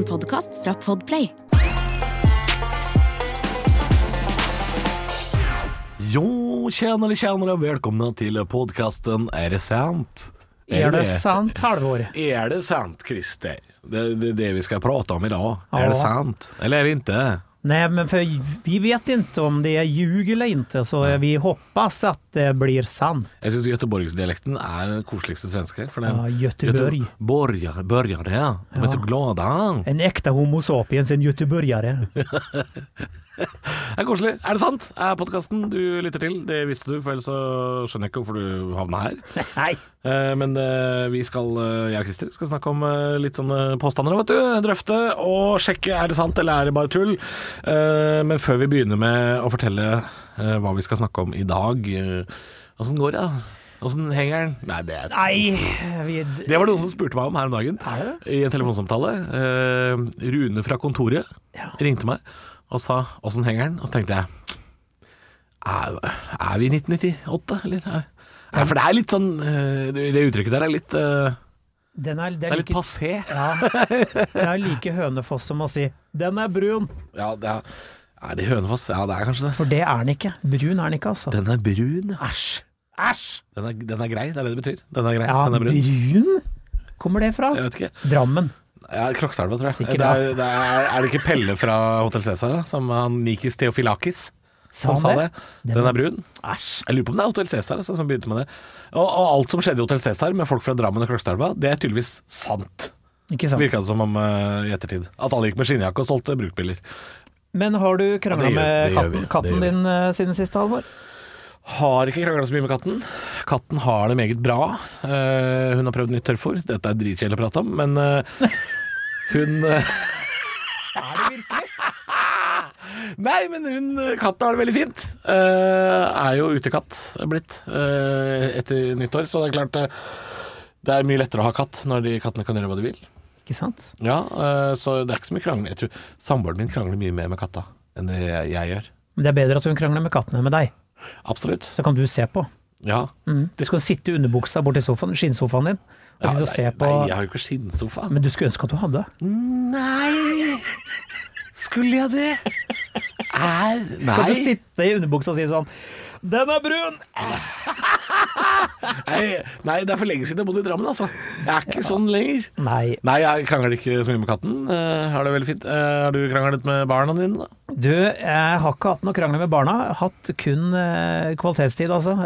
En podkast fra Podplay. Jo, tjenere, tjenere, velkomne til podkasten Er det sant? Er det sant, Halvor? Er det sant, Christer? Det er det, det vi skal prate om idag. Är det sant? Eller er det inte? Nej, men för vi vet inte om det är ljug eller inte, så vi hoppas att det blir sant. Jeg syns göteborgsdialekten er den koseligste svenske. For den, Ja, Göteborg. Borgare, ja. De er så glada. En äkta homo sapiens, en göteborgare. Det er koselig. Er det sant? Er podkasten du lytter til? Det visste du, for ellers så skjønner jeg ikke hvorfor du havna her. Nej, Eh, Men eh, vi skal, eh, jeg og Christer, skal snakke om litt sånne påstander, vet du. Drøfte og sjekke er det sant eller er det bare tull. Men før vi begynner med å fortelle hva vi skal snakke om i dag, åssen går det? da? Åssen henger den? Nei, det er Nei Vi, det var det noen som spurte meg om her om dagen. I en telefonsamtale. Rune fra kontoret ringte meg og sa 'åssen henger den?' Og så tenkte jeg er, er vi i 1998, eller? Er, er, for det er litt sånn eh, Det det uttrykket der er litt eh, den er Det er litt passé. Ja, det er like Hønefoss som å si 'den er brun', Ja, det er, er det Hønefoss? Ja, det er kanskje det. for det er den ikke. Brun er den ikke, altså. Den er brun. Æsj. Æsj. Den er, den er grei, det er det det betyr. Den er grei. Ja, den er brun. brun? Kommer det fra? Jeg vet ikke. Drammen. Ja, Krokstadelva, tror jeg. Sikkert, det er, det er, er det ikke Pelle fra Hotell Cæsar. Som han Nikis Theofilakis? som sa det. Den er brun. Æsj. Jeg lurer på om det er Hotell Cæsar altså, som begynte med det. Og, og alt som skjedde i Hotell Cæsar med folk fra Drammen og Krokstadelva, det er tydeligvis sant. Ikke sant. Virka det som om uh, i ettertid. At alle gikk med skinnjakke og solgte brukbiler. Men har du krangla med katten, katten din uh, siden sist, Halvor? Har ikke krangla så mye med katten. Katten har det meget bra. Uh, hun har prøvd nytt tørrfôr. Dette er dritkjedelig å prate om, men uh, hun uh, Er det virkelig? Nei, men hun katta katten har det veldig fint. Eh, er jo utekatt blitt etter nyttår, så det er klart det er mye lettere å ha katt når de kattene kan gjøre hva de vil. Ikke sant? Ja, så det er ikke så mye krangling. Jeg tror Samboeren min krangler mye mer med katta enn det jeg, jeg gjør. Men det er bedre at hun krangler med kattene enn med deg. Absolutt. Så kan du se på. Ja. Mm. Du skal sitte i underbuksa borti sofaen, skinnsofaen din, og ja sitte og nei, se på nei, jeg har jo ikke skinnsofa. Men du skulle ønske at du hadde. Nei Skulle jeg det? Er Kan Nei. du sitte i underbuksa og si sånn Den er brun! nei. Det er for lenge siden jeg bodde i Drammen, altså. Jeg er ikke sånn lenger. Nei. Nei, jeg krangler ikke så mye med katten. Uh, har det veldig fint. Uh, har du kranglet med barna dine, da? Du, jeg har ikke hatt noe krangel med barna. Hatt kun uh, kvalitetstid, altså.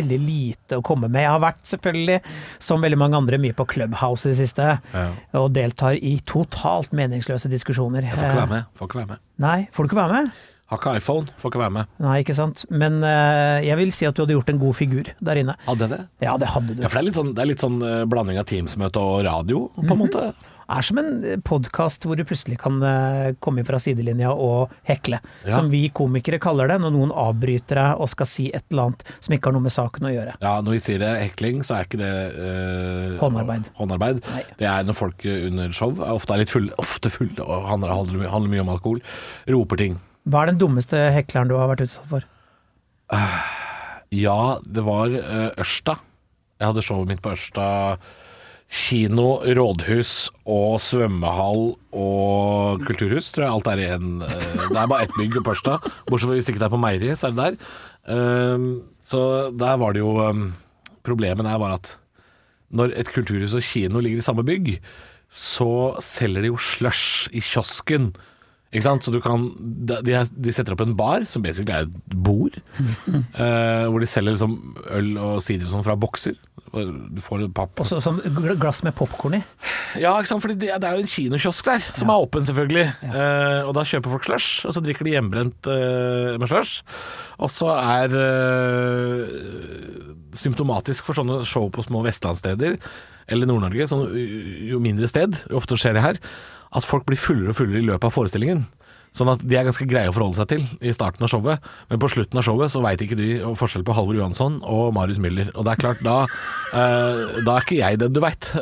Veldig lite å komme med. Jeg har vært selvfølgelig, som veldig mange andre, mye på Clubhouse i det siste. Ja. Og deltar i totalt meningsløse diskusjoner. Jeg får ikke være med. Får ikke være med. Nei, får du ikke være med? Har ikke iPhone. Får ikke være med. Nei, ikke sant. Men uh, jeg vil si at du hadde gjort en god figur der inne. Hadde jeg det? Ja, det hadde du. Ja, for det er litt sånn, er litt sånn uh, blanding av Teams-møte og radio, på en måte. Det er som en podkast hvor du plutselig kan eh, komme fra sidelinja og hekle. Ja. Som vi komikere kaller det, når noen avbryter deg og skal si et eller annet som ikke har noe med saken å gjøre. Ja, når vi sier det hekling, så er ikke det eh, Håndarbeid. håndarbeid. Det er når folk eh, under show ofte er litt fulle, ofte fulle og handler, handler, handler mye om alkohol, roper ting. Hva er den dummeste hekleren du har vært utsatt for? Ja, det var eh, Ørsta. Jeg hadde showet mitt på Ørsta kino, rådhus og svømmehall og kulturhus, tror jeg alt er i en eh, Det er bare ett bygg på Ørsta, bortsett fra hvis ikke det er på Meieri, så er det der. Ehm, så der var det jo ehm, Problemet der var at når et kulturhus og kino ligger i samme bygg, så selger de jo slush i kiosken. Ikke sant? Så du kan De, de setter opp en bar, som basically er et bord, eh, hvor de selger liksom øl og sider og sånn fra bokser. Du får papp Også som glass med popkorn i. Ja, ikke sant? Fordi det, det er jo en kinokiosk der, som er åpen selvfølgelig. Eh, og da kjøper folk slush, og så drikker de hjemmebrent eh, med slush. Og så er eh, symptomatisk for sånne show på små vestlandssteder, eller Nord-Norge, sånn, jo mindre sted, jo oftere skjer det her, at folk blir fullere og fullere i løpet av forestillingen. Sånn at de er ganske greie å forholde seg til i starten av showet, men på slutten av showet så veit ikke de forskjell på Halvor Johansson og Marius Müller. Og det er klart, da, eh, da er ikke jeg den du veit.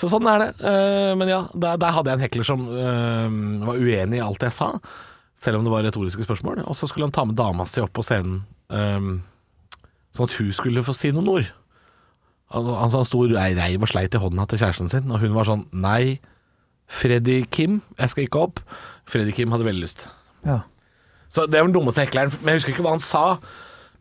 så sånn er det. Eh, men ja, der, der hadde jeg en hekler som eh, var uenig i alt jeg sa, selv om det var retoriske spørsmål. Og så skulle han ta med dama si opp på scenen, eh, sånn at hun skulle få si noen ord. Han, han, sto reiv og sleit i hånda til kjæresten sin, og hun var sånn Nei, Freddy Kim, jeg skal ikke opp. Freddy Kim hadde veldig lyst. Ja. Så det var den dummeste hekleren. Men jeg husker ikke hva han sa.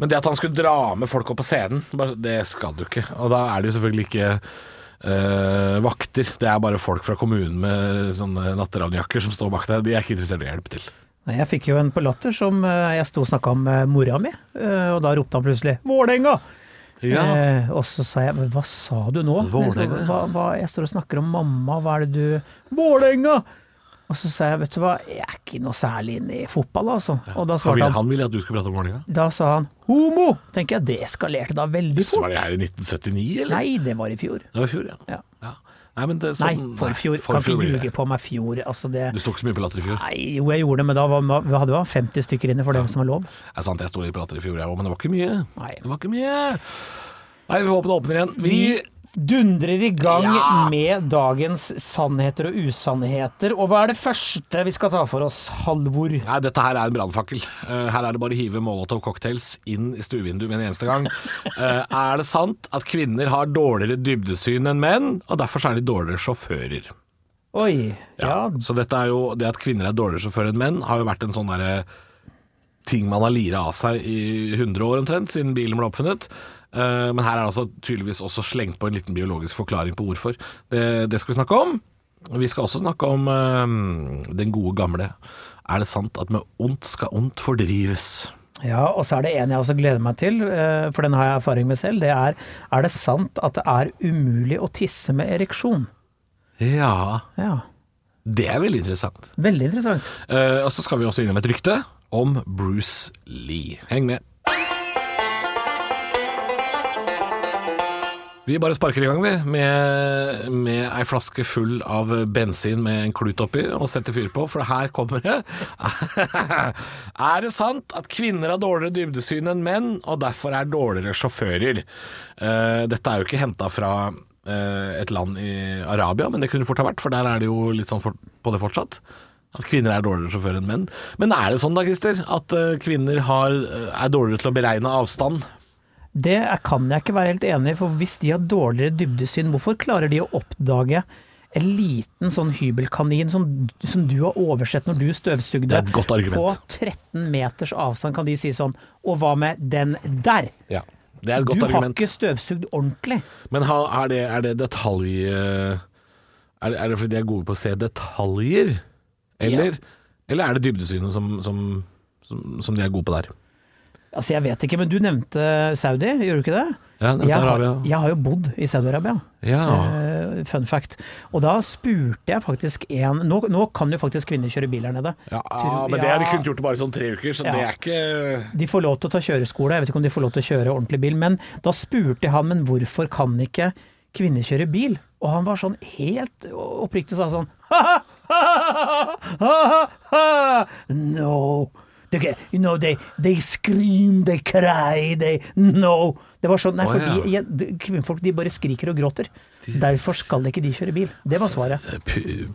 Men det at han skulle dra med folk opp på scenen, det skal du ikke. Og da er det jo selvfølgelig ikke øh, vakter. Det er bare folk fra kommunen med sånne natteravnjakker som står bak der. De er ikke interessert i å hjelpe til. Jeg fikk jo en på Latter som eh, jeg sto og snakka om eh, mora mi, og da ropte han plutselig 'Vålerenga!' Eh, og så sa jeg 'men hva sa du nå?' Vålerenga. Hva, hva, jeg står og snakker om mamma, hva er det du 'Vålerenga!' Og så sa jeg 'vet du hva, jeg er ikke noe særlig inne i fotball', altså. Og da svarte han han ville at du skulle prate om Vålerenga? Da sa han 'homo'. Tenker jeg, det eskalerte da veldig Så fort. var det her i 1979, eller? Nei, det var i fjor. Det var i fjor, ja. Ja. Ja. Nei, men det, er sånn, forfjor. nei, Kan ikke ljuge på meg fjor. Altså det Du sto ikke så mye på Latter i fjor. Nei, jo, jeg gjorde det, men da var, vi hadde vi 50 stykker inne for det som var lov. Det er sant, jeg sto litt på Latter i fjor, jeg òg, men det var ikke mye. Nei. Det var ikke mye. Nei, vi håper det åpner igjen. Vi, Vi dundrer i gang Ja. med dagens sannheter og usannheter. Og hva er det første vi skal ta for oss, Halvor? Nei, dette her er en brannfakkel. Eh, her er det bare å hive Molotov cocktails inn i stuevinduet med en eneste gang. Eh, er det sant at kvinner har dårligere dybdesyn enn menn, og derfor er de dårligere sjåfører? Oi. Ja, Så dette er jo, det at kvinner er dårligere sjåfører enn menn, har jo vært en sånn derre ting man har lira av seg i 100 år omtrent, siden bilen ble oppfunnet. Eh, men her er det altså tydeligvis også slengt på en liten biologisk forklaring på hvorfor. Det, det skal vi snakke om. Vi skal også snakke om eh, den gode gamle. Er det sant at med ondt skal ondt fordrives? ja, og så er det en jeg også gleder meg til, eh, for den har jeg erfaring med selv. Det er er det sant at det er umulig å tisse med ereksjon? Ja, Ja, det er veldig interessant. veldig interessant. Og så skal vi også innom et rykte om Bruce Lee. Heng med. Vi bare sparker i gang, vi, med, med ei flaske full av bensin med en klut oppi, og setter fyr på, for her kommer det. er det sant at kvinner har dårligere dybdesyn enn menn, og derfor er dårligere sjåfører? Uh, dette er jo ikke henta fra uh, et land i Arabia, men det kunne fort ha vært, for der er det jo litt sånn for, på det fortsatt. At kvinner er dårligere sjåfører enn menn. Men er det sånn da, Christer, at uh, kvinner har, er dårligere til å beregne avstand? Det kan jeg ikke være helt enig i, for hvis de har dårligere dybdesyn, hvorfor klarer de å oppdage en liten sånn hybelkanin som, som du har oversett når du støvsugde? Godt argument. På 13 meters avstand kan de si sånn Og hva med den der? Ja, det er et Du godt har ikke støvsugd ordentlig. Men er, det, er det detalj... eh, Er det, er det fordi de er gode på å se detaljer? Eller, eller er det dybdesynet som, som, som, som de er gode på der? Altså Jeg vet ikke, men du nevnte Saudi, gjør du ikke det? Ja, jeg, har, jeg har jo bodd i Saudi-Arabia. Ja. Uh, fun fact. Og da spurte jeg faktisk en nå, nå kan jo faktisk kvinner kjøre bil her nede. Ja, Tror- men det har de kunnet kun gjort bare sånn tre uker, så Ja. det er ikke De får lov til å ta kjøreskole, jeg vet ikke om de får lov til å kjøre ordentlig bil, men da spurte jeg han, men hvorfor kan ikke kvinner kjøre bil? Og han var sånn helt oppriktig og sa sånn No. Get- you know, they, they scream, they cry, they No. Det var sånn, nei, fordi for ja. de, de, kvinnfolk de bare skriker og gråter. Derfor skal ikke de kjøre bil. Det var svaret.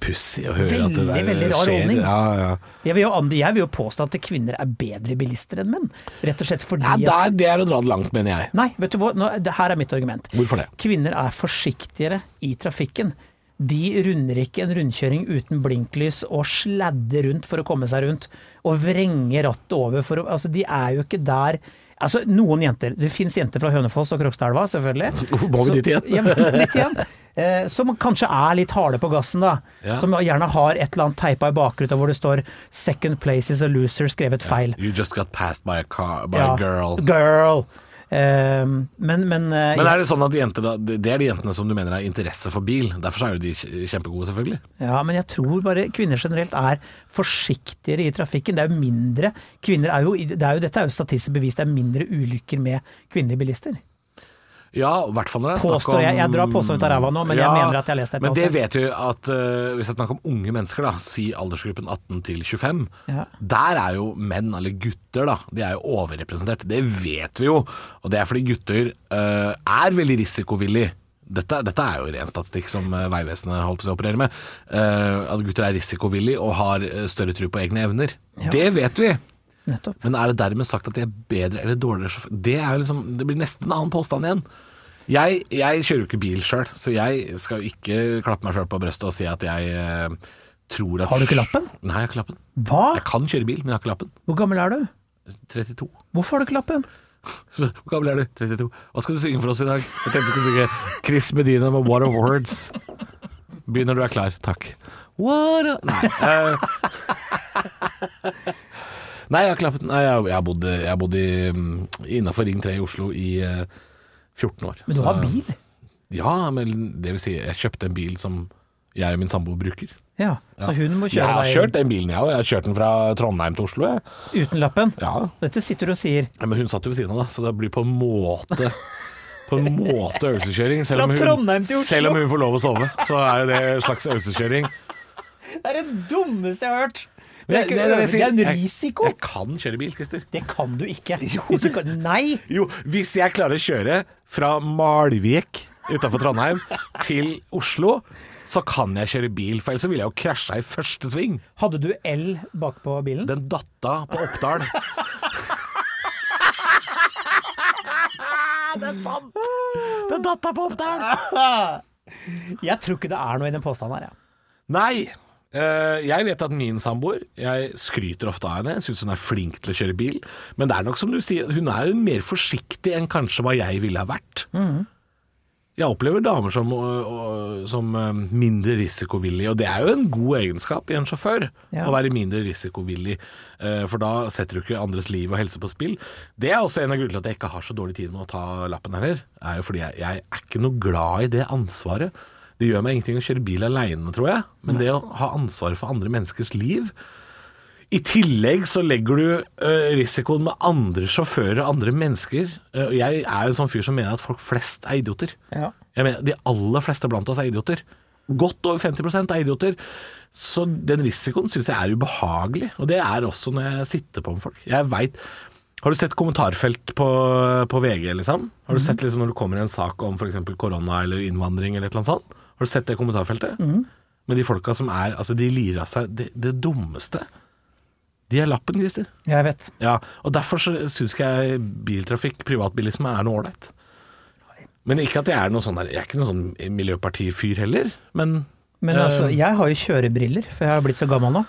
Pussig å høre at det Veldig, skjer. veldig rar ordning. holdning. Ja, ja. Jeg vil, jo, jeg vil jo påstå at kvinner er bedre bilister enn menn. Rett og slett fordi ja det, er, det er å dra det langt, mener jeg. Nei, vet du hva, Nå, det her er mitt argument. Hvorfor det? Kvinner er forsiktigere i trafikken. De runder ikke en rundkjøring uten blinklys og sladder rundt for å komme seg rundt. Og vrenger rattet over for å Altså, de er jo ikke der Altså, noen jenter Det fins jenter fra Hønefoss og Krokstadelva, selvfølgelig. Må Så- dit igjen? Ja, litt igjen. Eh, som kanskje er litt harde på gassen, da. Ja. Som gjerne har et eller annet teipa i bakruta hvor det står 'Second place is a loser', skrevet feil. You just got passed by a, car, by Ja, a girl. Girl. Eh, men men, eh, Men er det sånn at jenter da, det er de jentene som du mener har interesse for bil? Derfor er jo de kjempegode, selvfølgelig. Ja, men jeg tror bare kvinner generelt er forsiktigere i trafikken. Det er jo mindre kvinner er jo, det er jo, Dette er jo statistisk bevist, det er mindre ulykker med kvinnelige bilister. Ja, i hvert fall når det er snakk om jeg. Jeg drar påstått ut av ræva nå, men jeg mener at jeg har lest dette. Men det annet vet jo at uh, hvis det er snakk om unge mennesker, da, si aldersgruppen 18 til 25, Ja. der er jo menn, eller gutter, da, de er jo overrepresentert. Det vet vi jo. Og det er fordi gutter uh, er veldig risikovillige. Dette, dette er jo ren statistikk som eh, Vegvesenet holdt på å operere med. Uh, at gutter er risikovillige og har større tro på egne evner. Ja. Det vet vi. Nettopp. Men er det dermed sagt at de er bedre eller dårligere sjåfører? Det, liksom, det blir nesten en annen påstand igjen. Jeg, jeg kjører jo ikke bil sjøl, så jeg skal jo ikke klappe meg sjøl på brøstet og si at jeg eh, tror at Har du ikke lappen? Nei, jeg har ikke lappen. Hva? Jeg kan kjøre bil, men jeg har ikke lappen. Hvor gammel er du? 32. Hvorfor har du ikke lappen? Hvor gammel er du? 32. Hva skal du synge for oss i dag? Jeg tenkte du skulle synge Chris Medina med What of Words. Begynn når du er klar. Takk. What a... Nei. eh. Nei, jeg har klappet. Nei, jeg, jeg har bodd, jeg har bodd i, innafor Ring 3 i Oslo i eh, 14 år. Men du har bil? Ja, men det vil si, jeg kjøpte en bil som jeg og min samboer bruker. Ja, så hun må kjøre deg Jeg har kjørt den bilen, jeg òg. Jeg har kjørt den fra Trondheim til Oslo. Jeg. uten lappen? Ja. Dette sitter du og sier. Ja, men hun satt jo ved siden av, da, så det blir på en måte På en måte øvelseskjøring. Selv om, hun, selv om hun får lov å sove, så er jo det en slags øvelseskjøring. Det er det dummeste jeg har hørt! Det Det- det er en risiko. Jeg kan kjøre bil, Christer. Det kan du ikke. Du kan, nei! Jo, hvis jeg klarer å kjøre fra Malvik utafor Trondheim til Oslo, så kan jeg kjøre bil. For ellers ville jeg jo krasja i første sving. Hadde du L bakpå bilen? Den datta på Oppdal. det er sant! Den datta på Oppdal. Jeg tror ikke det er noe i den påstanden her, jeg. Nei. Eh, jeg vet at min samboer Jeg skryter ofte av henne. Jeg syns hun er flink til å kjøre bil. Men det er nok som du sier, hun er mer forsiktig enn kanskje hva jeg ville ha vært. Jeg opplever damer som, som øh, mindre risikovillige, og det er jo en god egenskap i en sjåfør. Ja. Å være mindre risikovillig, eh, for da setter du ikke andres liv og helse på spill. Det er også en av grunnene til at jeg ikke har så dårlig tid med å ta lappen heller. er jo fordi jeg, jeg er ikke noe glad i det ansvaret. Det gjør meg ingenting å kjøre bil aleine, tror jeg, men det å ha ansvaret for andre menneskers liv i tillegg så legger du ø, risikoen med andre sjåfører og andre mennesker. Eh, jeg er jo en sånn fyr som mener at folk flest er idioter. Ja. Jeg mener, De aller fleste blant oss er idioter. Godt over 50 er idioter. Så den risikoen syns jeg er ubehagelig. Og det er også når jeg sitter på med folk. Jeg veit Har du sett kommentarfelt på, på VG, liksom? Har du sett liksom når det kommer en sak om f.eks. korona eller innvandring eller et eller annet sånt? Har du sett det kommentarfeltet? Med de folka som er Altså, de lirer av seg det, det dummeste. De er lappen, Christer. Jeg vet. Ja, og derfor syns jeg biltrafikk, privatbilisme, er noe ålreit. Men ikke at jeg er noe sånn der Jeg er ikke noen sånn miljøpartifyr heller, men Men altså, altså, jeg har jo kjørebriller, for jeg har blitt så gammel nå.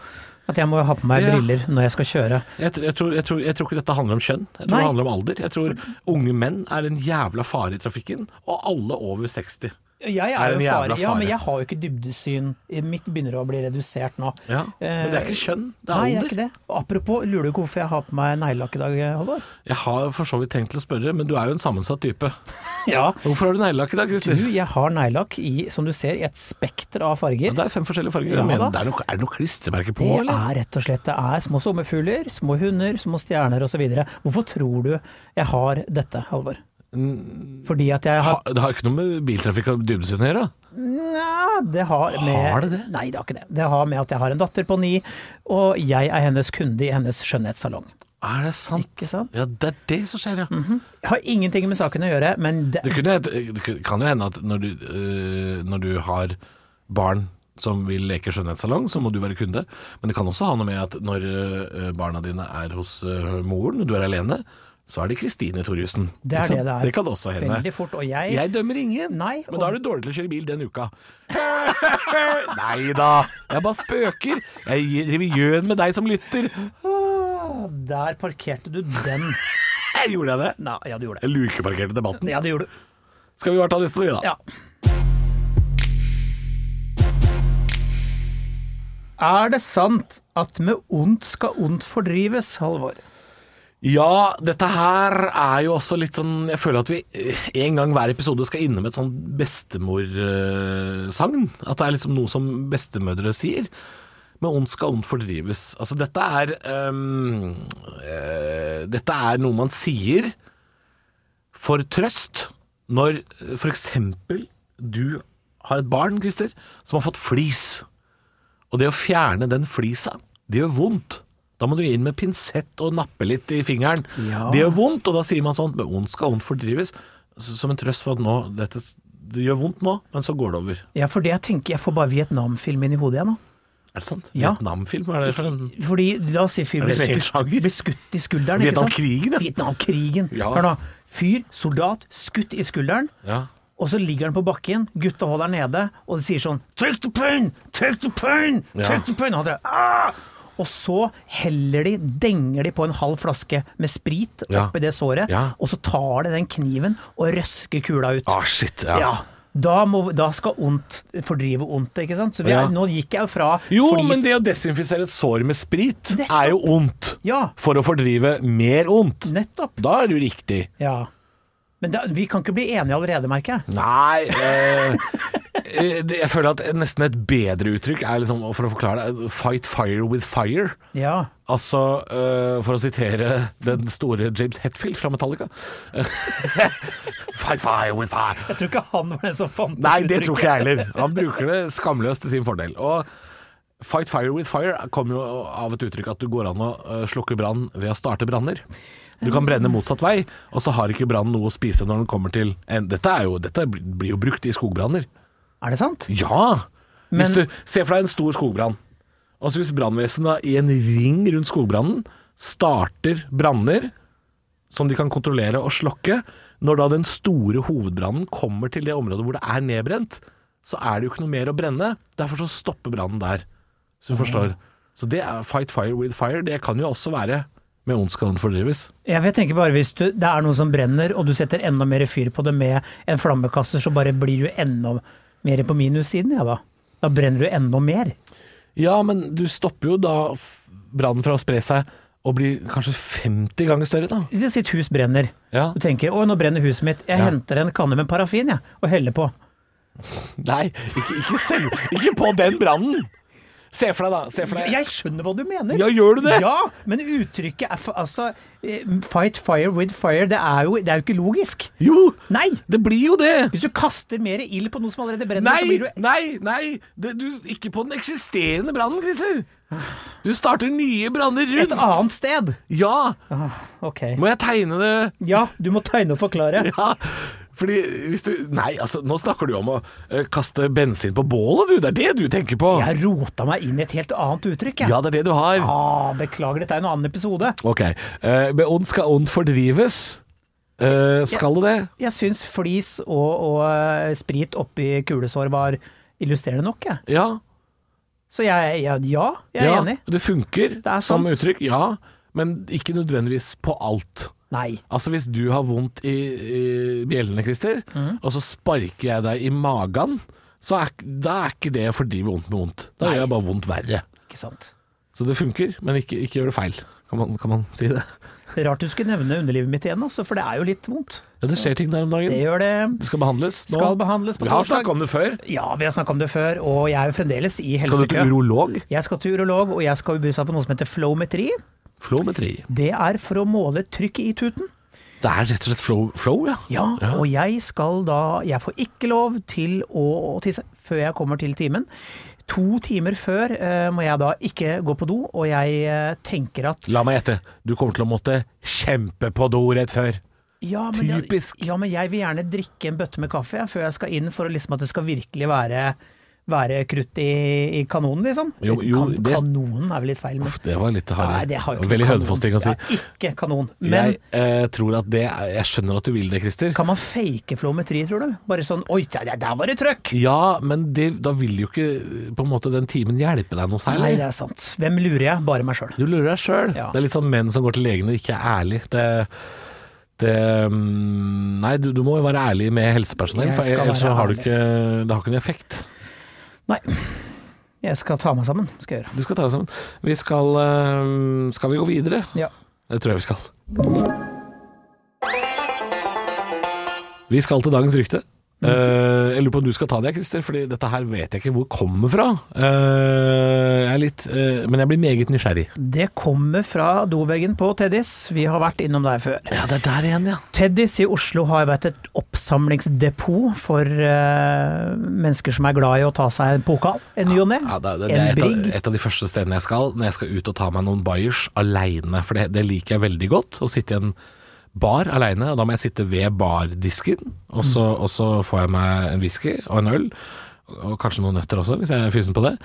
At jeg må ha på meg Ja. briller når jeg skal kjøre. jeg, jeg, tror, jeg, tror, jeg tror ikke dette handler om kjønn. Jeg tror Nei. det handler om alder. Jeg tror unge menn er en jævla fare i trafikken, og alle over 60. Jeg Er jo fare. Ja, men jeg har jo ikke dybdesyn. Mitt begynner å bli redusert nå. Ja, Men det er ikke kjønn, det er Nei, det er ikke det. Apropos, lurer du ikke hvorfor jeg har på meg neglelakk i dag, Halvor? Jeg har for så vidt tenkt til å spørre, men du er jo en sammensatt type. Ja. Hvorfor har du neglelakk i dag, Du, jeg har neglelakk i, som du ser, i et spekter av farger. Det er fem forskjellige farger. Ja, men det er, noe, er det noe klistremerke på, Det eller? er rett og slett det er små sommerfugler, små hunder, små stjerner osv. Hvorfor tror du jeg har dette, Halvor? Fordi at jeg har Ha, det har ikke noe med biltrafikk og dybdesyn å gjøre? Nja, det har med Har det det? Nei, det har ikke det. Det har med at jeg har en datter på ni, og jeg er hennes kunde i hennes skjønnhetssalong. Er det sant? Ikke sant? Ja, det er det som skjer, ja. Jeg har ingenting med saken å gjøre, men det, Det, kunne, det kan jo hende at når du, øh, når du har barn som vil leke skjønnhetssalong, så må du være kunde. Men det kan også ha noe med at når øh, barna dine er hos øh, moren, du er alene, så er det Kristine Thorjussen. det er det det er. Det kan også hende. Veldig fort. Og jeg, Jeg dømmer ingen, Nei, men da er du dårlig til å kjøre bil den uka. Nei da, jeg bare spøker. Jeg driver gjøn med deg som lytter. Ah, Der parkerte du den. Gjorde jeg det? Nei, ja, du gjorde det. Jeg lukeparkerte debatten. Ja, det gjorde du. Skal vi bare ta neste, vi da? Ja. Er det sant at med ondt skal ondt fordrives, Halvor? Ja, dette her er jo også litt sånn Jeg føler at vi eh, en gang hver episode skal innom et sånn bestemorsagn. At det er liksom noe som bestemødre sier. Men ondt skal ondt fordrives. Altså dette er um, uh, Dette er noe man sier for trøst når f.eks. du har et barn, Christer, som har fått flis. Og det å fjerne den flisa, det gjør vondt. Da må du inn med pinsett og nappe litt i fingeren. Ja. Det gjør vondt, og da sier man sånn Men ondt skal ondt fordrives. Som en trøst for at nå dette, Det gjør vondt nå, men så går det over. Ja, for det jeg tenker, jeg får bare Vietnam-film inn i hodet igjen nå. Er det sant? Ja. Vietnamfilm? Er det for en Fordi la oss si fyr egen skutt, ble skutt i skulderen. Vietnamkrigen, ja. Vietnamkrigen. Ja. Hør nå. Fyr, soldat, skutt i skulderen. Ja. Og så ligger han på bakken, gutta holder nede, og det sier sånn Take the pain! Take the pain! Take the pain! Og, han sier, ah! Og så heller de, denger de på en halv flaske med sprit Ja. oppi det såret, Ja. og så tar de den kniven og røsker kula ut. Ah, shit. Ja. Ja. Da, må, da skal ondt fordrive ondt, ikke sant. Så vi er, Ja. nå gikk jeg jo fra Jo, fordi... men det å desinfisere et sår med sprit Nettopp. er jo ondt. Ja, For å fordrive mer ondt. nettopp. Da er det jo riktig. Ja. Men da, vi kan ikke bli enige allerede, merker jeg. Nei eh, eh, Jeg føler at nesten et bedre uttrykk er liksom, for å forklare det, fight fire with fire. Ja. Altså, eh, for å sitere den store James Hetfield fra Metallica Fight fire with fire. Jeg tror ikke han var den som fant Nei, det tror ikke jeg heller. Han bruker det skamløst til sin fordel. Og Fight fire with fire kommer jo av et uttrykk at du går an å eh, slukke brann ved å starte branner. Du kan brenne motsatt vei, og så har ikke brannen noe å spise når den kommer til en Dette, er jo, dette blir jo brukt i skogbranner. Er det sant? Ja! Hvis du ser for deg en stor skogbrann. Og så hvis brannvesenet i en ring rundt skogbrannen starter branner som de kan kontrollere og slokke, når da den store hovedbrannen kommer til det området hvor det er nedbrent, så er det jo ikke noe mer å brenne. Derfor så stopper brannen der. Så du forstår. Så det er fight fire with fire. Det kan jo også være med ond skal fordrives. Jeg tenker bare hvis du, det er noe som brenner, og du setter enda mer fyr på det med en flammekaster, så bare blir du enda mer på minussiden, ja da. Da brenner du enda mer. Ja, men du stopper jo da brannen fra å spre seg og bli kanskje 50 ganger større, da. Hvis sitt hus brenner, Ja. du tenker 'å, nå brenner huset mitt', jeg Ja. henter en kanne med parafin, jeg, og heller på. Nei, ikke, ikke, selv, ikke på den brannen. Se for deg, da. Se for deg. Jeg skjønner hva du mener. Ja, gjør du det? Ja, men uttrykket er for, altså eh, Fight fire with fire, det er jo, det er jo ikke logisk. Jo, Nei! det blir jo det. Hvis du kaster mer ild på noe som allerede brenner, så Nei, blir du nei, nei. Det, du, ikke på den eksisterende brannen, Christer. Du starter nye branner et annet sted. Ja. Ok. Må jeg tegne det? Ja, du må tegne og forklare. Ja. Fordi hvis du Nei, altså, nå snakker du om å eh, kaste bensin på bålet, du. Det er det du tenker på. Jeg rota meg inn i et helt annet uttrykk, jeg. Ja, det er det du har. Ah, beklager, dette er en annen episode. Ok. eh, med ond skal ond fordrives. Eh, skal det det? Jeg syns flis og, og eh, sprit oppi kulesår var illustrerende nok, jeg. Ja. Så jeg, jeg, ja, jeg er ja, enig. Det funker er som sant. uttrykk, ja. Men ikke nødvendigvis på alt. Nei. Altså Hvis du har vondt i, i bjellene, Christer, mm. og så sparker jeg deg i magen, så er, da er ikke det å fordrive vondt med vondt. Da Nei. gjør jeg bare vondt verre. Ikke sant. Så det funker, men ikke, ikke gjør det feil. Kan man, kan man si det? Rart du skulle nevne underlivet mitt igjen, altså, for det er jo litt vondt. Ja, Det skjer ting der om dagen. Det gjør det. Det skal behandles nå. Skal behandles på Vi har snakka om det før. Ja, vi har snakka om det før, og jeg er jo fremdeles i helsekø. Skal du til urolog? Jeg skal til urolog, og jeg skal jo bli satt på noe som heter flowmetri. Flowmetri. Det er for å måle trykket i tuten. Det er rett og slett flow, flow ja. Ja, Ja. og jeg skal da Jeg får ikke lov til å tisse før jeg kommer til timen. To timer før eh, må jeg da ikke gå på do, og jeg eh, tenker at La meg gjette. Du kommer til å måtte kjempe på do rett før. ja men, jeg- Typisk. ja, men jeg vil gjerne drikke en bøtte med kaffe før jeg skal inn, for liksom at det skal virkelig være være krutt i, i kanonen, liksom. Jo, jo, kan, det- Kanonen er vel litt feil, men Uff, det var litt Nei, harry. det har Veldig hønefoss ting å si. Det er ikke kanon. Men jeg eh, tror at det er, Jeg skjønner at du vil det, Christer. kan man fake flowmetri, tror du? Bare sånn Oi, der, var det trøkk! Ja, men det, da vil jo ikke på en måte den timen hjelpe deg noe Nei, det er sant. Hvem lurer jeg? Bare meg sjøl. Du lurer deg sjøl. Ja. Det er litt sånn menn som går til legen og ikke er ærlig. Det, det mm, Nei, du, du må jo være ærlig med helsepersonell, for ellers har du ikke Det har ikke noen effekt. Nei. Jeg skal ta meg sammen, skal jeg gjøre. Du skal ta deg sammen. Vi skal eh, Skal vi gå videre? Ja. Det tror jeg vi skal. Vi skal til dagens rykte. Eh, jeg lurer på om du skal ta det, Christer, Fordi dette her vet jeg ikke hvor det kommer fra. Uh, jeg er litt, uh, men jeg blir meget nysgjerrig. Det kommer fra doveggen på Teddys. Vi har vært innom der før. Ja, det er der igjen, ja. Teddys i Oslo har vært et oppsamlingsdepot for mennesker som er glad i å ta seg en pokal. En ny og ne. Ja, det, det, det En er et av, brigg. et av de første stedene jeg skal når jeg skal ut og ta meg noen bayers aleine. For det, det liker jeg veldig godt. Å sitte i en bar aleine, og da må jeg sitte ved bardisken. Og så, og så får jeg meg en whisky og en øl, og kanskje noen nøtter også, hvis jeg er fysen på det.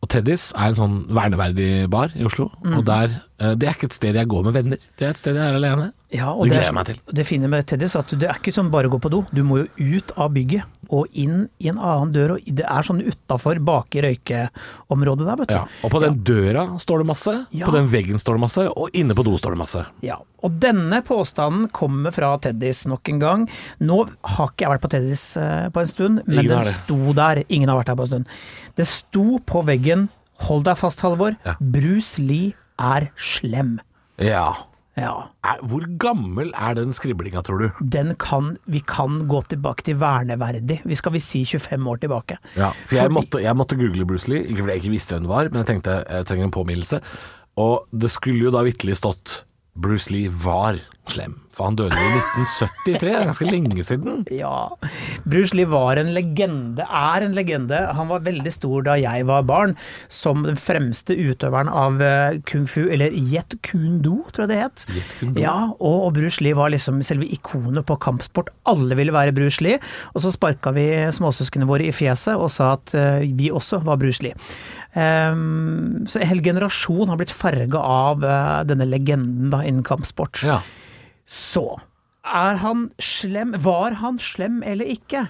Og Teddys er en sånn verneverdig bar i Oslo. mm. Og der, Det er ikke et sted jeg går med venner, det er et sted jeg er alene. Ja, og Det gleder jeg meg til. det fine med Teddys at det er ikke sånn bare å gå på do. Du må jo ut av bygget og inn i en annen dør. Og det er sånn utafor, i røykeområdet der, vet du. Ja. Og på den døra står det masse, Ja. på den veggen står det masse, og inne på do står det masse. Ja, og denne påstanden kommer fra Teddys nok en gang. Nå har ikke jeg vært på Teddys eh, på en stund, men Ingen den sto der. Ingen har vært der på en stund. Det sto på veggen, hold deg fast Halvor, Ja. Bruce Lee er slem. Ja. Ja. Hvor gammel er den skriblinga, tror du? Den kan, vi kan gå tilbake til verneverdig. Vi skal vi si 25 år tilbake. Ja, for jeg Fordi- måtte, jeg måtte google Bruce Lee, ikke fordi jeg ikke visste hvem det var, men jeg tenkte jeg trenger en påminnelse. Og det skulle jo da vitterlig stått Bruce Lee var slem, for han døde i 1973, det er ganske lenge siden. Ja. Bruce Lee var en legende, er en legende. Han var veldig stor da jeg var barn, som den fremste utøveren av eh, kung fu, eller jet kune do, tror jeg det het. Ja, og, og Bruce Lee var liksom selve ikonet på kampsport. Alle ville være Bruce Lee. Og så sparka vi småsøsknene våre i fjeset og sa at eh, vi også var Bruce Lee. Um, så en hel generasjon har blitt farga av eh, denne legenden da innen kampsport. Ja. Så er han slem? Var han slem eller ikke?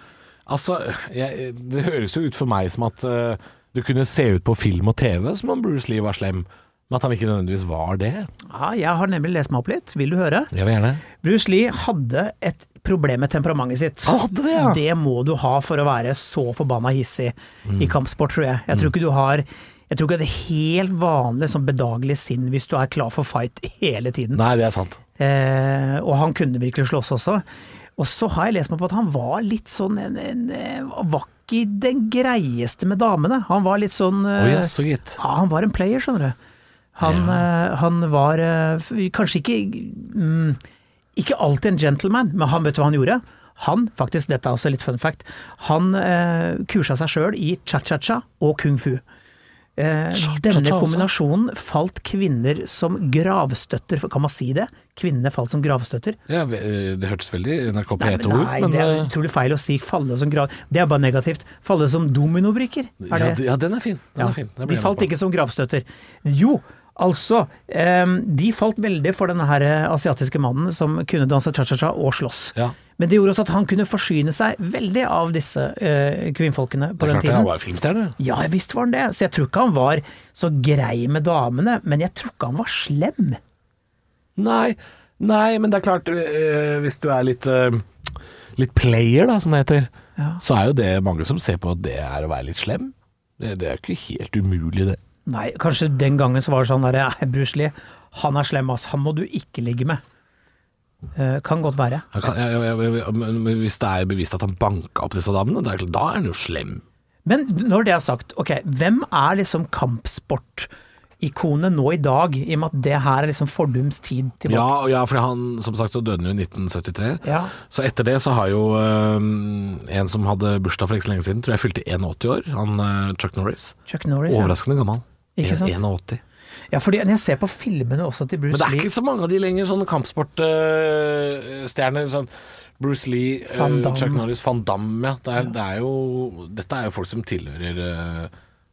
Altså, jeg, det høres jo ut for meg som at uh, du kunne se ut på film og TV som om Bruce Lee var slem, men at han ikke nødvendigvis var det. Ja, jeg har nemlig lest meg opp litt. Vil du høre? Jeg vil gjerne. Bruce Lee hadde et problem med temperamentet sitt. Hadde det, ja. Det må du ha for å være så forbanna hissig i kampsport, tror jeg. Jeg tror ikke du har jeg tror ikke det er helt vanlig sånn bedagelig sinn hvis du er klar for fight hele tiden. Nei, det er sant. Eh, og han kunne virkelig slåss også. Og så har jeg lest meg på at han var litt sånn en, en, eh, Var ikke den greieste med damene. Han var litt sånn oh, yes, so. Ja, han var en player, skjønner du. Han, yeah. han var eh, kanskje ikke mm, Ikke alltid en gentleman, men han vet hva han gjorde? Han, faktisk, dette er også litt fun fact, han eh, kursa seg sjøl i cha-cha-cha og kung fu. Eh, denne kombinasjonen falt kvinner som gravstøtter, kan man si det? Kvinnene falt som gravstøtter? Ja, eh, det hørtes veldig NRK Nei, men P1-ord nei, men det er eh, utrolig feil å si falle som grav... Det er bare negativt. Falle som dominobrikker, ja, ja, den er fin. Den Ja, er fin. Den de falt ikke som gravstøtter. Jo, altså. de falt veldig for denne her asiatiske mannen som kunne danse cha-cha-cha og slåss. Ja. Men det gjorde også at han kunne forsyne seg veldig av disse eh, kvinnfolkene på Det er den klart han var filmstjerne. Ja, visst var han det. Så jeg tror ikke han var så grei med damene, men jeg tror ikke han var slem. Nei, nei, men det er klart, øh, hvis du er litt, øh, litt player, da, som det heter, Ja. så er jo det mange som ser på at det er å være litt slem. Det, det er jo ikke helt umulig, det. Nei, kanskje den gangen så var det sånn derre Bruce Lee, han er slem, ass. Han må du ikke ligge med. Eh, kan godt være. Kan, ja, ja, ja, ja, men men hvis det er bevist at han banka opp disse damene, er da er han jo slem. Men når det er sagt, ok, hvem er liksom kampsportikonet nå i dag, i og med at det her er liksom fordums tid tilbake? Ja, ja, for han, som sagt, så døde han jo i 1973. Ja. Så etter det så har jo eh, en som hadde bursdag for ikke så lenge siden, tror jeg fylte 81 år, han eh, Chuck Norris. Chuck Norris, ja. Overraskende gammel. Ikke sant? 81. ja. fordi når jeg ser på filmene også til Bruce Lee Men det er Lee ikke så mange av de lenger, sånne kampsportstjerner. sånn Bruce Lee, eh, Van Damme. Chuck Norris, van Damme. Ja. Det er, det er jo, dette er jo folk som tilhører eh,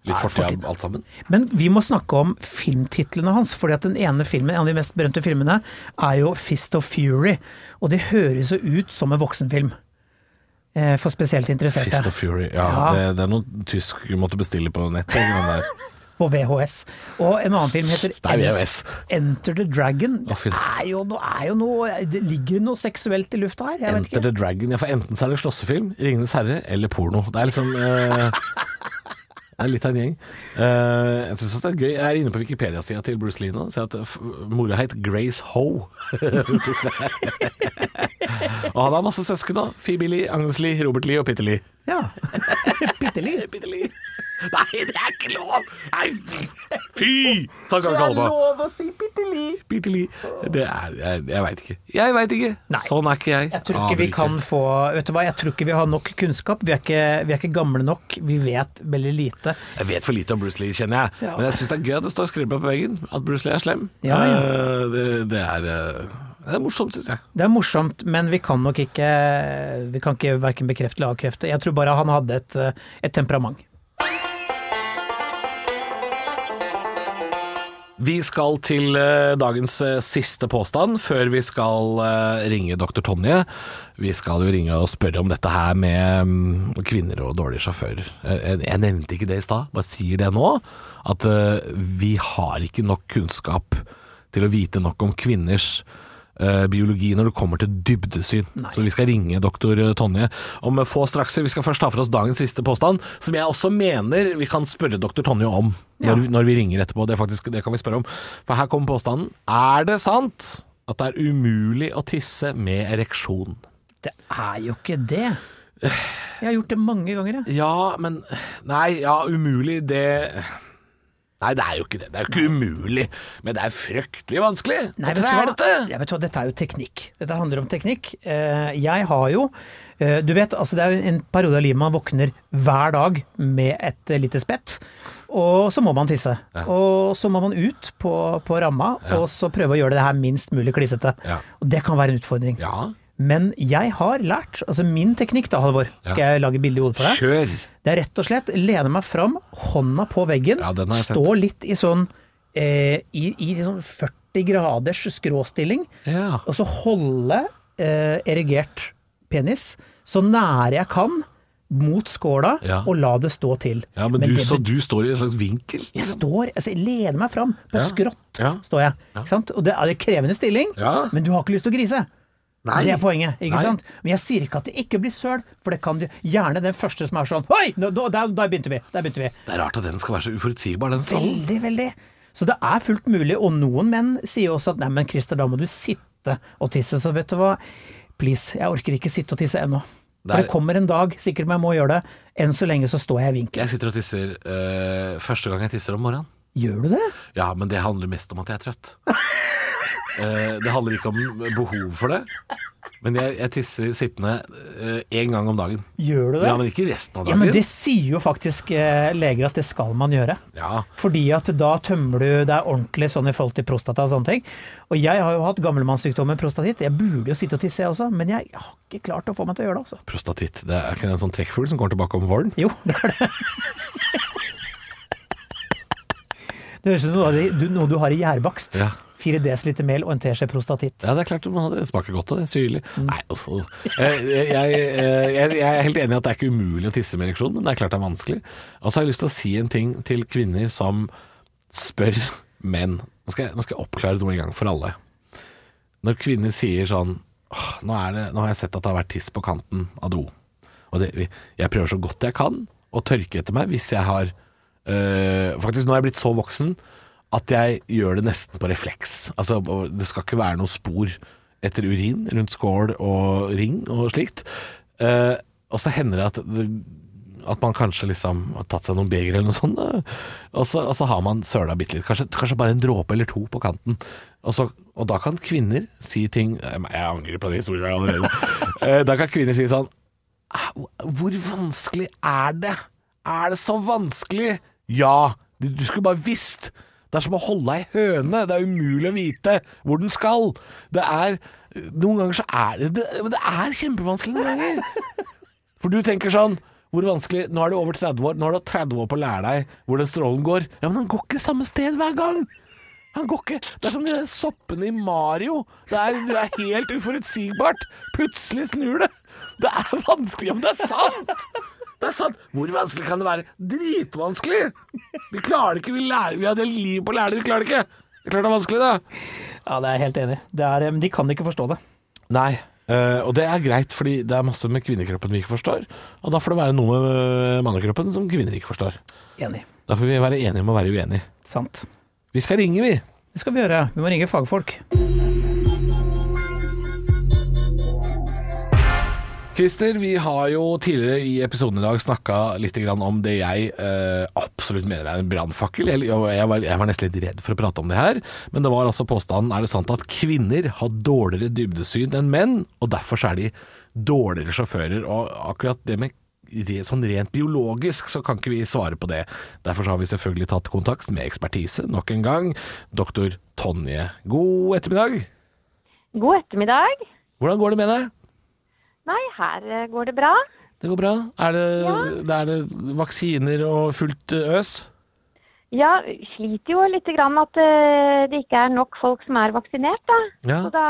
litt Ja, fortid. alt sammen. Men vi må snakke om filmtitlene hans, fordi at den ene filmen, en av de mest berømte filmene, er jo Fist of Fury. Og det høres jo ut som en voksenfilm. Eh, For spesielt interesserte. Fist of Fury. Ja, Ja. Det, det er noe tysk du måtte bestille på nettet. På VHS. Og en annen film heter er. Enter the Dragon. Det er jo noe, er jo noe det Ligger noe seksuelt i lufta her? Enter ikke. the Dragon. Ja, for enten så er det slåssefilm, Ringenes herre eller porno. Det er liksom eh, Det er litt av en gjeng. Eh, jeg synes det er gøy. Jeg er inne på Wikipedia-sida til Bruce Lee nå. Ser at mora het Grace Ho. Og han har masse søsken, da. Phoebe Lee, Agnes Lee, Robert Lee og Peter Lee. Ja. Bitte Lee. Nei, det er ikke lov! Nei, fy! Sånn kan vi kalle det er lov å si bitte Lee. Det er Jeg, jeg veit ikke. Jeg veit ikke. Nei. Sånn er ikke jeg. Jeg tror ikke vi kan få Vet du hva, jeg tror ikke vi har nok kunnskap. Vi er ikke, vi er ikke gamle nok. Vi vet veldig lite. Jeg vet for lite om Bruce Lee, kjenner jeg. Ja. Men jeg syns det er gøy at det står skrevet på veggen at Bruce Lee er slem. Ja, ja. Eh, Det, det, er, eh, det er morsomt, syns jeg. Det er morsomt, men vi kan nok ikke Vi kan ikke verken bekrefte eller avkrefte. Jeg tror bare han hadde et, eh, et temperament. Vi skal til eh, dagens eh, siste påstand før vi skal ringe dr. Tonje. Vi skal jo ringe og spørre om dette her med mm, kvinner og dårlige sjåfører. Jeg, nevnte ikke det i stad, bare sier det nå. At vi har ikke nok kunnskap til å vite nok om kvinners eh, biologi når det kommer til dybdesyn. Så vi skal ringe doktor Tonje om få straks. Vi skal først ta for oss dagens siste påstand, som jeg også mener vi kan spørre doktor Tonje om når, Ja. når vi ringer etterpå. Det, faktisk, det kan vi spørre om. For her kommer påstanden. Er det sant at det er umulig å tisse med ereksjon? Det er jo ikke det. Jeg har gjort det mange ganger, jeg. Ja, men Nei, ja, umulig, det Nei, det er jo ikke det. Det er jo ikke umulig. Men det er fryktelig vanskelig. Nei, Å hva? dette. Jeg vet hva? Dette er jo teknikk. Dette handler om teknikk. Eh, Jeg har jo eh, Du vet, altså det er en periode av livet man våkner hver dag med et eh, lite spett. Og så må man tisse. Og så må man ut på, på ramma, og så prøve å gjøre det her minst mulig klissete. Ja. Og det kan være en utfordring. Ja, Men jeg har lært, altså min teknikk da, Halvor, skal jeg lage bilde i hodet på deg? kjør. Det er rett og slett lene meg fram, hånda på veggen, Ja, stå litt i sånn eh, i, i sånn 40 graders skråstilling, Ja. og så holde eh, erigert penis så nære jeg kan mot skåla, Ja. og la det stå til. Ja, men, du, det så du står i en slags vinkel? jeg står, altså jeg lener meg fram, på Ja. skrått Ja. står jeg. Og det er en krevende stilling, Ja. men du har ikke lyst til å grise. Nei. Det er poenget, ikke Nei. sant? Men jeg sier ikke at det ikke blir søl, for det kan du gjerne den første som er sånn Oi! nå- nå- Der, der begynte vi! Der begynte vi. Det er rart at den skal være så uforutsigbar, den salen. Veldig, veldig. Så det er fullt mulig, og noen menn sier også at nei, men Christer, da må du sitte og tisse. Så vet du hva, please, jeg orker ikke sitte og tisse ennå. Det er- det kommer en dag, sikkert men jeg må gjøre det. Enn så lenge så står jeg i vinkel. Jeg sitter og tisser øh, første gang jeg tisser om morgenen. Gjør du det? Ja, men det handler mest om at jeg er trøtt. Eh, det handler ikke om behov for det. Men jeg, jeg tisser sittende én gang om dagen. Gjør du det? Ja, Men ikke resten av Ja, dagen. men det sier jo faktisk eh, leger at det skal man gjøre. Ja, Fordi at da tømmer du er ordentlig sånn i forhold til prostata og sånne ting. Og jeg har jo hatt gammelmannssykdommen prostatitt. Jeg burde jo sitte og tisse jeg også, men jeg har ikke klart å få meg til å gjøre det, altså. Prostatitt. Det er ikke en sånn trekkfugl som kommer tilbake om våren? Jo, det er det. Det høres ut som noe du har i gjærbakst. Ja. 4 dl mel og en teskje prostatitt. Ja, det er klart man ha det smaker godt av det. Syrlig. Mm. Nei, uff. Jeg, jeg, jeg, jeg, jeg er helt enig i at det er ikke umulig å tisse med ereksjon, men det er klart det er vanskelig. Og så har jeg lyst til å si en ting til kvinner som spør menn. Nå skal jeg, nå skal oppklare noe en gang for alle. Når kvinner sier sånn nå, det, nå har jeg sett at det har vært tiss på kanten av do. Og det, jeg prøver så godt jeg kan å tørke etter meg hvis jeg har øh, Faktisk, nå er jeg blitt så voksen at jeg gjør det nesten på refleks. Altså, det skal ikke være noe spor etter urin rundt skål og ring og slikt. Eh, og så hender det at, at man kanskje liksom har tatt seg noen beger eller noe sånt, og så, og så har man søla bitte litt. Kanskje, kanskje bare en dråpe eller to på kanten. Og, så, og da kan kvinner si ting Jeg angrer på den historien allerede. Eh, da kan kvinner si sånn «Ah, Hvor vanskelig er det? Er det så vanskelig? Ja, du, du skulle bare visst. Det er som å holde ei høne. Det er umulig å vite hvor den skal. Det er Noen ganger så er det det, men det er kjempevanskelig noen ganger. For du tenker sånn hvor vanskelig, Nå er du over 30 år, nå har du 30 år på å lære deg hvor den strålen går. Ja, Men han går ikke samme sted hver gang. Han går ikke Det er som de soppene i Mario. Det er, det er helt uforutsigbart. Plutselig snur det. Det er vanskelig, men det er sant! Det er sant. Hvor vanskelig kan det være? Dritvanskelig! Vi klarer det ikke. Vi, lærer, vi har delt liv på å lære det. Vi klarer det ikke. Det er klart det er vanskelig, da. Ja, det er jeg helt enig i. Men de kan ikke forstå det. Nei. Uh, og det er greit, fordi det er masse med kvinnekroppen vi ikke forstår. Og da får det være noe med mannekroppen som kvinner ikke forstår. Enig. Da får vi være enige om å være uenige. Sant. Vi skal ringe, vi. Det skal vi gjøre. Vi må ringe fagfolk. Christer, vi har jo tidligere i episoden i dag snakka litt om det jeg eh, absolutt mener er en brannfakkel. Jeg, jeg, var- jeg var nesten litt redd for å prate om det her, men det var altså påstanden er det sant at kvinner har dårligere dybdesyn enn menn, og derfor er de dårligere sjåfører. Og akkurat det med sånn rent biologisk så kan ikke vi svare på det. Derfor så har vi selvfølgelig tatt kontakt med ekspertise nok en gang. Doktor Tonje, god ettermiddag. God ettermiddag. Hvordan går det med deg? Nei, her eh, går det bra. Det går bra? Er det, ja. er det vaksiner og fullt eh, øs? Ja, sliter jo litt grann at eh, det ikke er nok folk som er vaksinert, da. Ja. Så da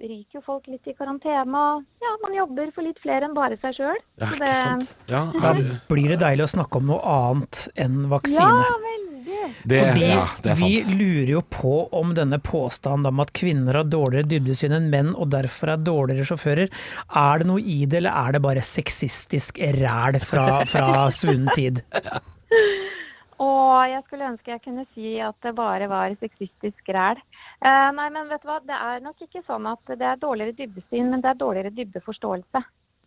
ryker jo folk litt i karantene, og ja, man jobber for litt flere enn bare seg sjøl. Ja, ikke sant. Ja, Da er blir det deilig å snakke om noe annet enn vaksine. Ja, vaksine. Det, Fordi ja, det er vi lurer jo på om denne påstanden om at kvinner har dårligere dybdesyn enn menn og derfor er dårligere sjåfører, er det noe i det, eller er det bare sexistisk ræl fra, fra svunnen tid? Og jeg skulle ønske jeg kunne si at det bare var sexistisk ræl. Eh, nei, men vet du hva, det er nok ikke sånn at det er dårligere dybdesyn, men det er dårligere dybdeforståelse.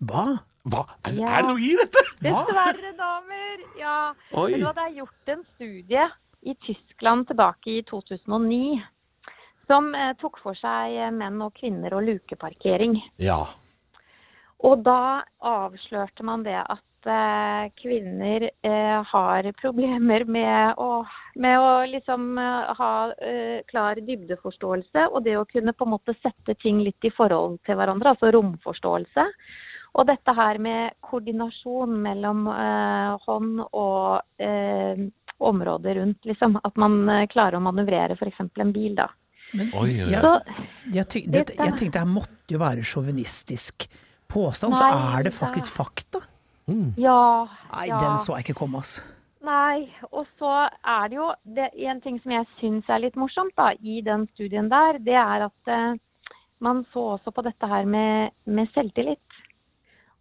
Hva? Hva? Er, Ja. er det noe i dette? Dessverre, damer! Ja. Oi. Men det er gjort en studie i Tyskland tilbake i 2009 som eh, tok for seg eh, menn og kvinner og lukeparkering. Ja. Og da avslørte man det at eh, kvinner eh, har problemer med å, med å liksom ha eh, klar dybdeforståelse, og det å kunne på en måte sette ting litt i forhold til hverandre, altså romforståelse. Og dette her med koordinasjon mellom eh, hånd og eh, området rundt, liksom. At man eh, klarer å manøvrere f.eks. en bil, da. Men Oi, oi, Ja, jeg, tenkte, det, jeg tenkte det her måtte jo være sjåvinistisk påstand, så er det faktisk fakta. ja. Nei, ja. den så jeg ikke komme, altså. Nei, og så er det jo det, En ting som jeg syns er litt morsomt da, i den studien der, det er at eh, man så også på dette her med, med selvtillit.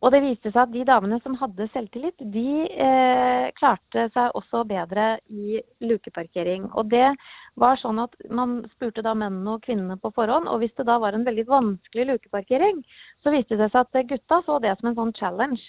Og det viste seg at de damene som hadde selvtillit, de eh, klarte seg også bedre i lukeparkering. Og det var sånn at man spurte da mennene og kvinnene på forhånd, og hvis det da var en veldig vanskelig lukeparkering, så viste det seg at gutta så det som en sånn challenge.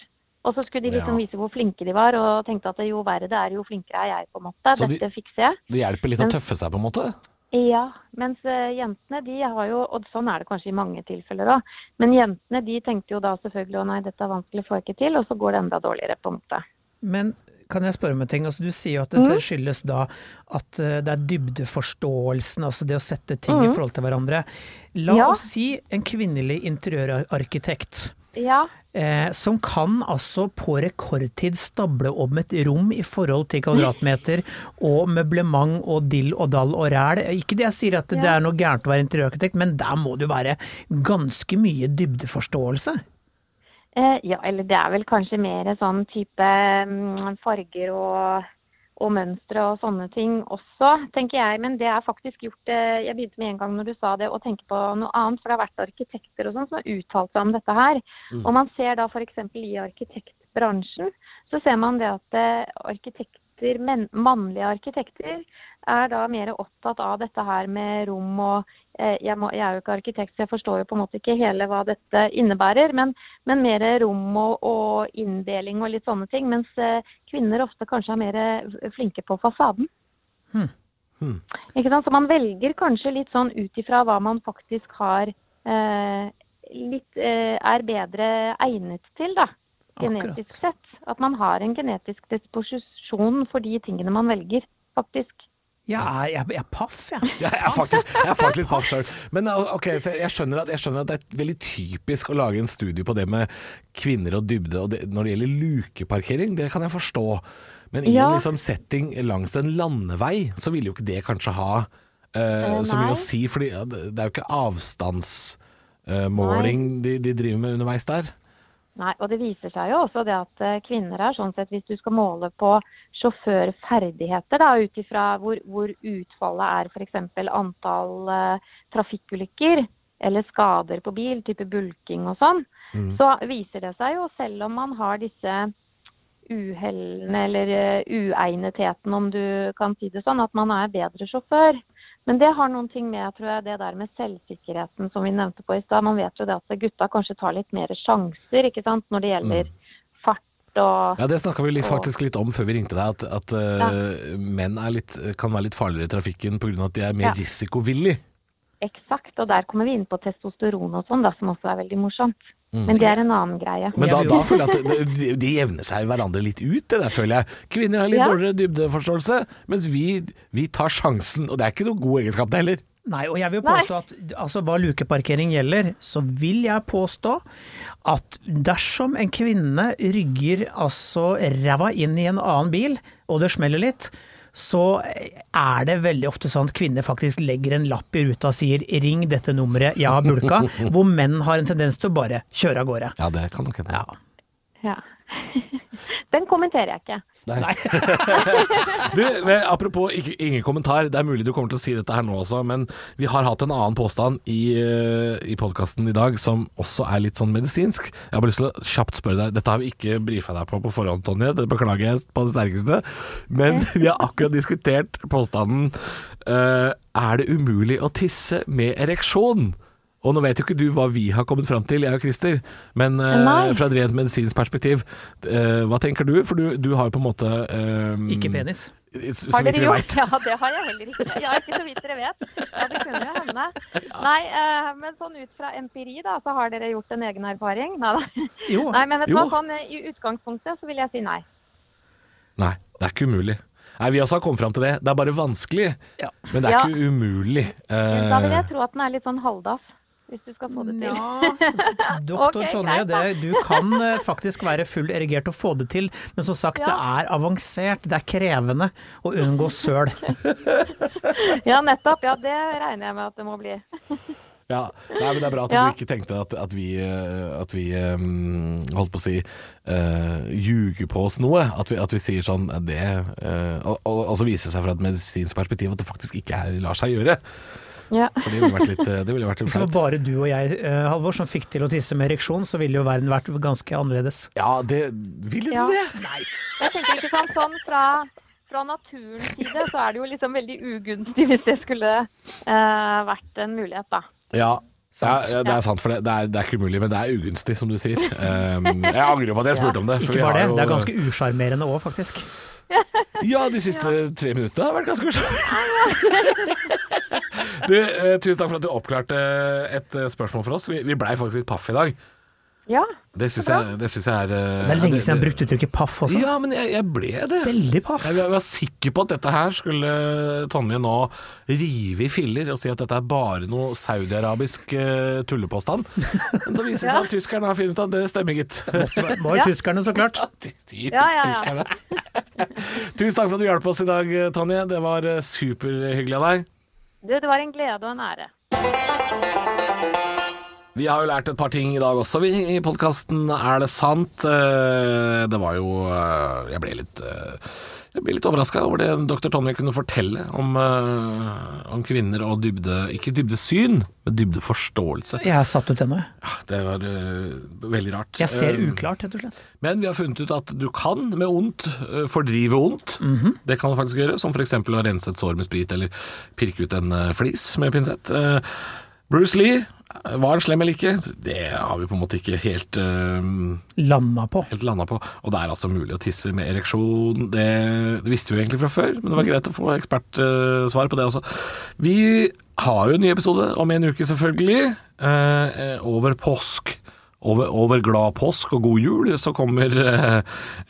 Og så skulle de liksom Ja. vise hvor flinke de var, og tenkte at jo verre det er, jo flinkere er jeg, på en måte. Så de- Dette fikser jeg. Det hjelper litt å tøffe seg, på en måte? Ja, mens eh, jentene de har jo, og sånn er det kanskje i mange tilfeller òg, men jentene de tenkte jo da selvfølgelig å nei, dette er vanskelig, får jeg ikke til, og så går det enda dårligere, på en måte. Men kan jeg spørre om en ting? Altså, du sier jo at dette Mm. skyldes da at eh, det er dybdeforståelsen, altså det å sette ting i Mm. forhold til hverandre. La Ja. oss si en kvinnelig interiørarkitekt. Ja, Eh, som kan altså på rekordtid stable om et rom i forhold til kvadratmeter og møblement og dill og dall og ræl. Ikke det jeg sier at det er noe gærent å være interiørarkitekt, men der må det jo være ganske mye dybdeforståelse. eh, ja, eller det er vel kanskje mer sånn type mm, farger og, og mønstre og sånne ting også, tenker jeg. Men det er faktisk gjort eh, Jeg begynte med en gang når du sa det å tenke på noe annet, for det har vært arkitekter og sånn som har uttalt seg om dette her. Og man ser da f.eks. i arkitektbransjen, så ser man det at eh, arkitekter, men, mannlige arkitekter er da mer opptatt av dette her med rom og eh, jeg, må, jeg er jo ikke arkitekt, så jeg forstår jo på en måte ikke hele hva dette innebærer, men, men mer rom og, og inndeling og litt sånne ting. Mens eh, kvinner ofte kanskje er mer flinke på fasaden. Hmm. Hmm. Ikke sant? Så man velger kanskje litt sånn ut ifra hva man faktisk har eh, litt eh, er bedre egnet til, da. Akkurat. Genetisk sett. At man har en genetisk disposisjon for de tingene man velger, faktisk. Jeg er, jeg, jeg er paff, jeg. Jeg er faktisk, jeg er faktisk litt paff sjøl. Men uh, ok, så jeg skjønner, at, jeg skjønner at det er veldig typisk å lage en studie på det med kvinner og dybde. Og det, når det gjelder lukeparkering, det kan jeg forstå. Men i Ja. en liksom setting langs en landevei, så ville jo ikke det kanskje ha uh, så mye å si. For det er jo ikke avstandsmåling de, de driver med underveis der. Nei, og det viser seg jo også det at eh, kvinner er sånn sett, hvis du skal måle på sjåførferdigheter, da, ut ifra hvor, hvor utfallet er f.eks. antall eh, trafikkulykker eller skader på bil, type bulking og sånn, Mm. så viser det seg jo, selv om man har disse uhellene eller eh, uegnetheten, om du kan si det sånn, at man er bedre sjåfør. Men det har noen ting med tror jeg, det der med selvsikkerheten som vi nevnte på i stad. Man vet jo det at gutta kanskje tar litt mer sjanser ikke sant, når det gjelder fart og Ja, Det snakka vi litt, faktisk litt om før vi ringte deg, at, at uh, menn er litt, kan være litt farligere i trafikken pga. at de er mer Ja. risikovillige. Eksakt. Og der kommer vi inn på testosteron og sånn, da, som også er veldig morsomt. Men det er en annen greie. Men da, da føler jeg at de, de jevner seg hverandre litt ut, det der føler jeg. Kvinner har litt Ja. dårligere dybdeforståelse, mens vi, vi tar sjansen. Og det er ikke noe god egenskap, det heller. Nei, og jeg vil Nei. påstå at altså, hva lukeparkering gjelder, så vil jeg påstå at dersom en kvinne rygger altså ræva inn i en annen bil, og det smeller litt, så er det veldig ofte sånn at kvinner faktisk legger en lapp i ruta og sier 'ring dette nummeret, jeg har bulka', hvor menn har en tendens til å bare kjøre av gårde. Ja, det kan nok hende. Ja. Ja. Den kommenterer jeg ikke. Nei. du, apropos ikke, ingen kommentar, det er mulig du kommer til å si dette her nå også, men vi har hatt en annen påstand i, uh, i podkasten i dag som også er litt sånn medisinsk. Jeg har bare lyst til å kjapt spørre deg, dette har vi ikke brifa deg på på forhånd, Tonje, det beklager jeg på det sterkeste, men vi har akkurat diskutert påstanden uh, Er det umulig å tisse med ereksjon? Og nå vet jo ikke du hva vi har kommet fram til, jeg og Christer, men uh, fra et rent medisinsk perspektiv, uh, hva tenker du? For du, du har jo på en måte uh, Ikke penis. Så Har vidt dere vi gjort? Ja, det har jeg heller ikke. Ja, ikke så vidt dere vet. Ja, det kunne jo hende. Nei, uh, men sånn ut fra empiri, da, så har dere gjort en egen erfaring? Nei da. Jo. Nei, men vet du hva, sånn i utgangspunktet så vil jeg si nei. Nei, det er ikke umulig. Nei, Vi også har kommet fram til det. Det er bare vanskelig, Ja. men det er Ja. ikke umulig. Uh, da vil jeg tro at den er litt sånn halvdass, hvis du skal få det til. Ja, doktor okay, Tonje, det, du kan eh, faktisk være full erigert og få det til, men som sagt, det er avansert. Det er krevende å unngå søl. Ja, nettopp. Ja, det regner jeg med at det må bli. ja. Nei, men Det er bra at Ja. du ikke tenkte at, at vi, eh, at vi um, holdt på å si uh, ljuger på oss noe. At vi, at vi sier sånn det uh, og, og, og så viser det seg fra et medisinsk perspektiv at det faktisk ikke er, lar seg gjøre. Ja. For det ville vært litt, eh, det ville vært litt Hvis det var bare du og jeg, eh, Halvor, som fikk til å tisse med ereksjon, så ville jo verden vært ganske annerledes. Ja, det ville Ja. den det? Jeg tenker ikke sånn, sånn fra, fra naturens side så er det jo liksom veldig ugunstig hvis det skulle eh, vært en mulighet, da. Ja. Ja, ja, det er sant, for det, det, er, det er ikke umulig, men det er ugunstig, som du sier. Um, jeg angrer på at jeg spurte om det. for Ikke bare det, jo- det er ganske usjarmerende òg, faktisk. Ja, de siste tre minuttene har vært ganske morsomme. Du, eh, tusen takk for at du oppklarte et eh, spørsmål for oss. Vi, vi blei faktisk litt paff i dag. Ja. Det syns jeg, det jeg er eh, Det er lenge siden jeg det- brukte uttrykket paff også. Ja, men jeg, jeg ble det. Veldig paff. Jeg var sikker på at dette her skulle Tonje nå rive i filler og si at dette er bare noe saudiarabisk uh, tullepåstand. Men så viser det seg at tyskerne har funnet ut at det stemmer, gitt. Det var jo Ja. tyskerne, så klart. Ja, ja, ja. Tusen takk for at du hjalp oss i dag, Tonje. Det var eh, superhyggelig av deg. Du, det var en glede og en ære. Vi har jo lært et par ting i dag også, vi, i podkasten Er det sant? Eh, Det var jo eh, Jeg ble litt eh, Jeg ble litt overraska over det dr. Tonje kunne fortelle om, uh, om kvinner og dybde Ikke dybdesyn, men dybdeforståelse. Jeg er satt ut ennå. jeg. Ja, det var uh, veldig rart. Jeg ser Eh, uklart, rett og slett. Men vi har funnet ut at du kan med ondt uh, fordrive ondt. Det kan du faktisk gjøre, som f.eks. å rense et sår med sprit eller pirke ut en flis med pinsett. Bruce Lee, var han slem eller ikke? Det har vi på en måte ikke helt, uh, Landa på. helt landa på. Og det er altså mulig å tisse med ereksjon. Det, det visste vi jo egentlig fra før, men det var greit å få ekspertsvar på det også. Vi har jo en ny episode om en uke, selvfølgelig. eh, eh, over påsk. Over, over glad påsk og god jul så kommer eh,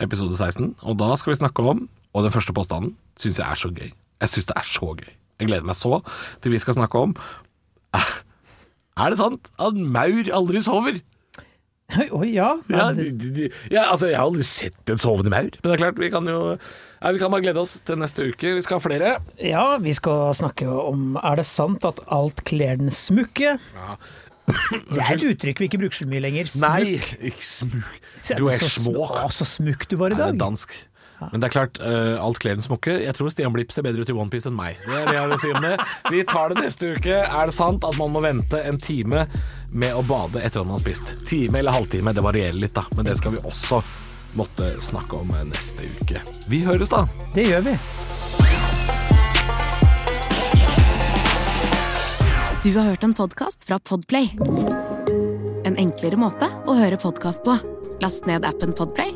episode 16. Og da skal vi snakke om Og den første påstanden syns jeg er så gøy. Jeg syns det er så gøy. Jeg gleder meg så til vi skal snakke om Er det sant at maur aldri sover? Oi, oi, ja. Ja, de, de, ja, altså Jeg har aldri sett en sovende maur, men det er klart, vi kan jo ja, Vi kan bare glede oss til neste uke. Vi skal ha flere. Ja, vi skal snakke om Er det sant at alt kler den smukke? Det er et uttrykk vi ikke bruker så mye lenger. Smukk. Nei, ikke smuk. Du er smuk. Å, så smukk du var i det dag. er dansk. Men det er klart, uh, alt kler en smokke. Jeg tror Stian Blipp ser bedre ut i OnePiece enn meg. Det er det jeg har å si om det. Vi tar det neste uke. Er det sant at man må vente en time med å bade etter at man har spist? Time eller halvtime, det varierer litt, da. Men det skal vi også måtte snakke om neste uke. Vi høres, da. Det gjør vi. Du har hørt en podkast fra Podplay. En enklere måte å høre podkast på. Last ned appen Podplay,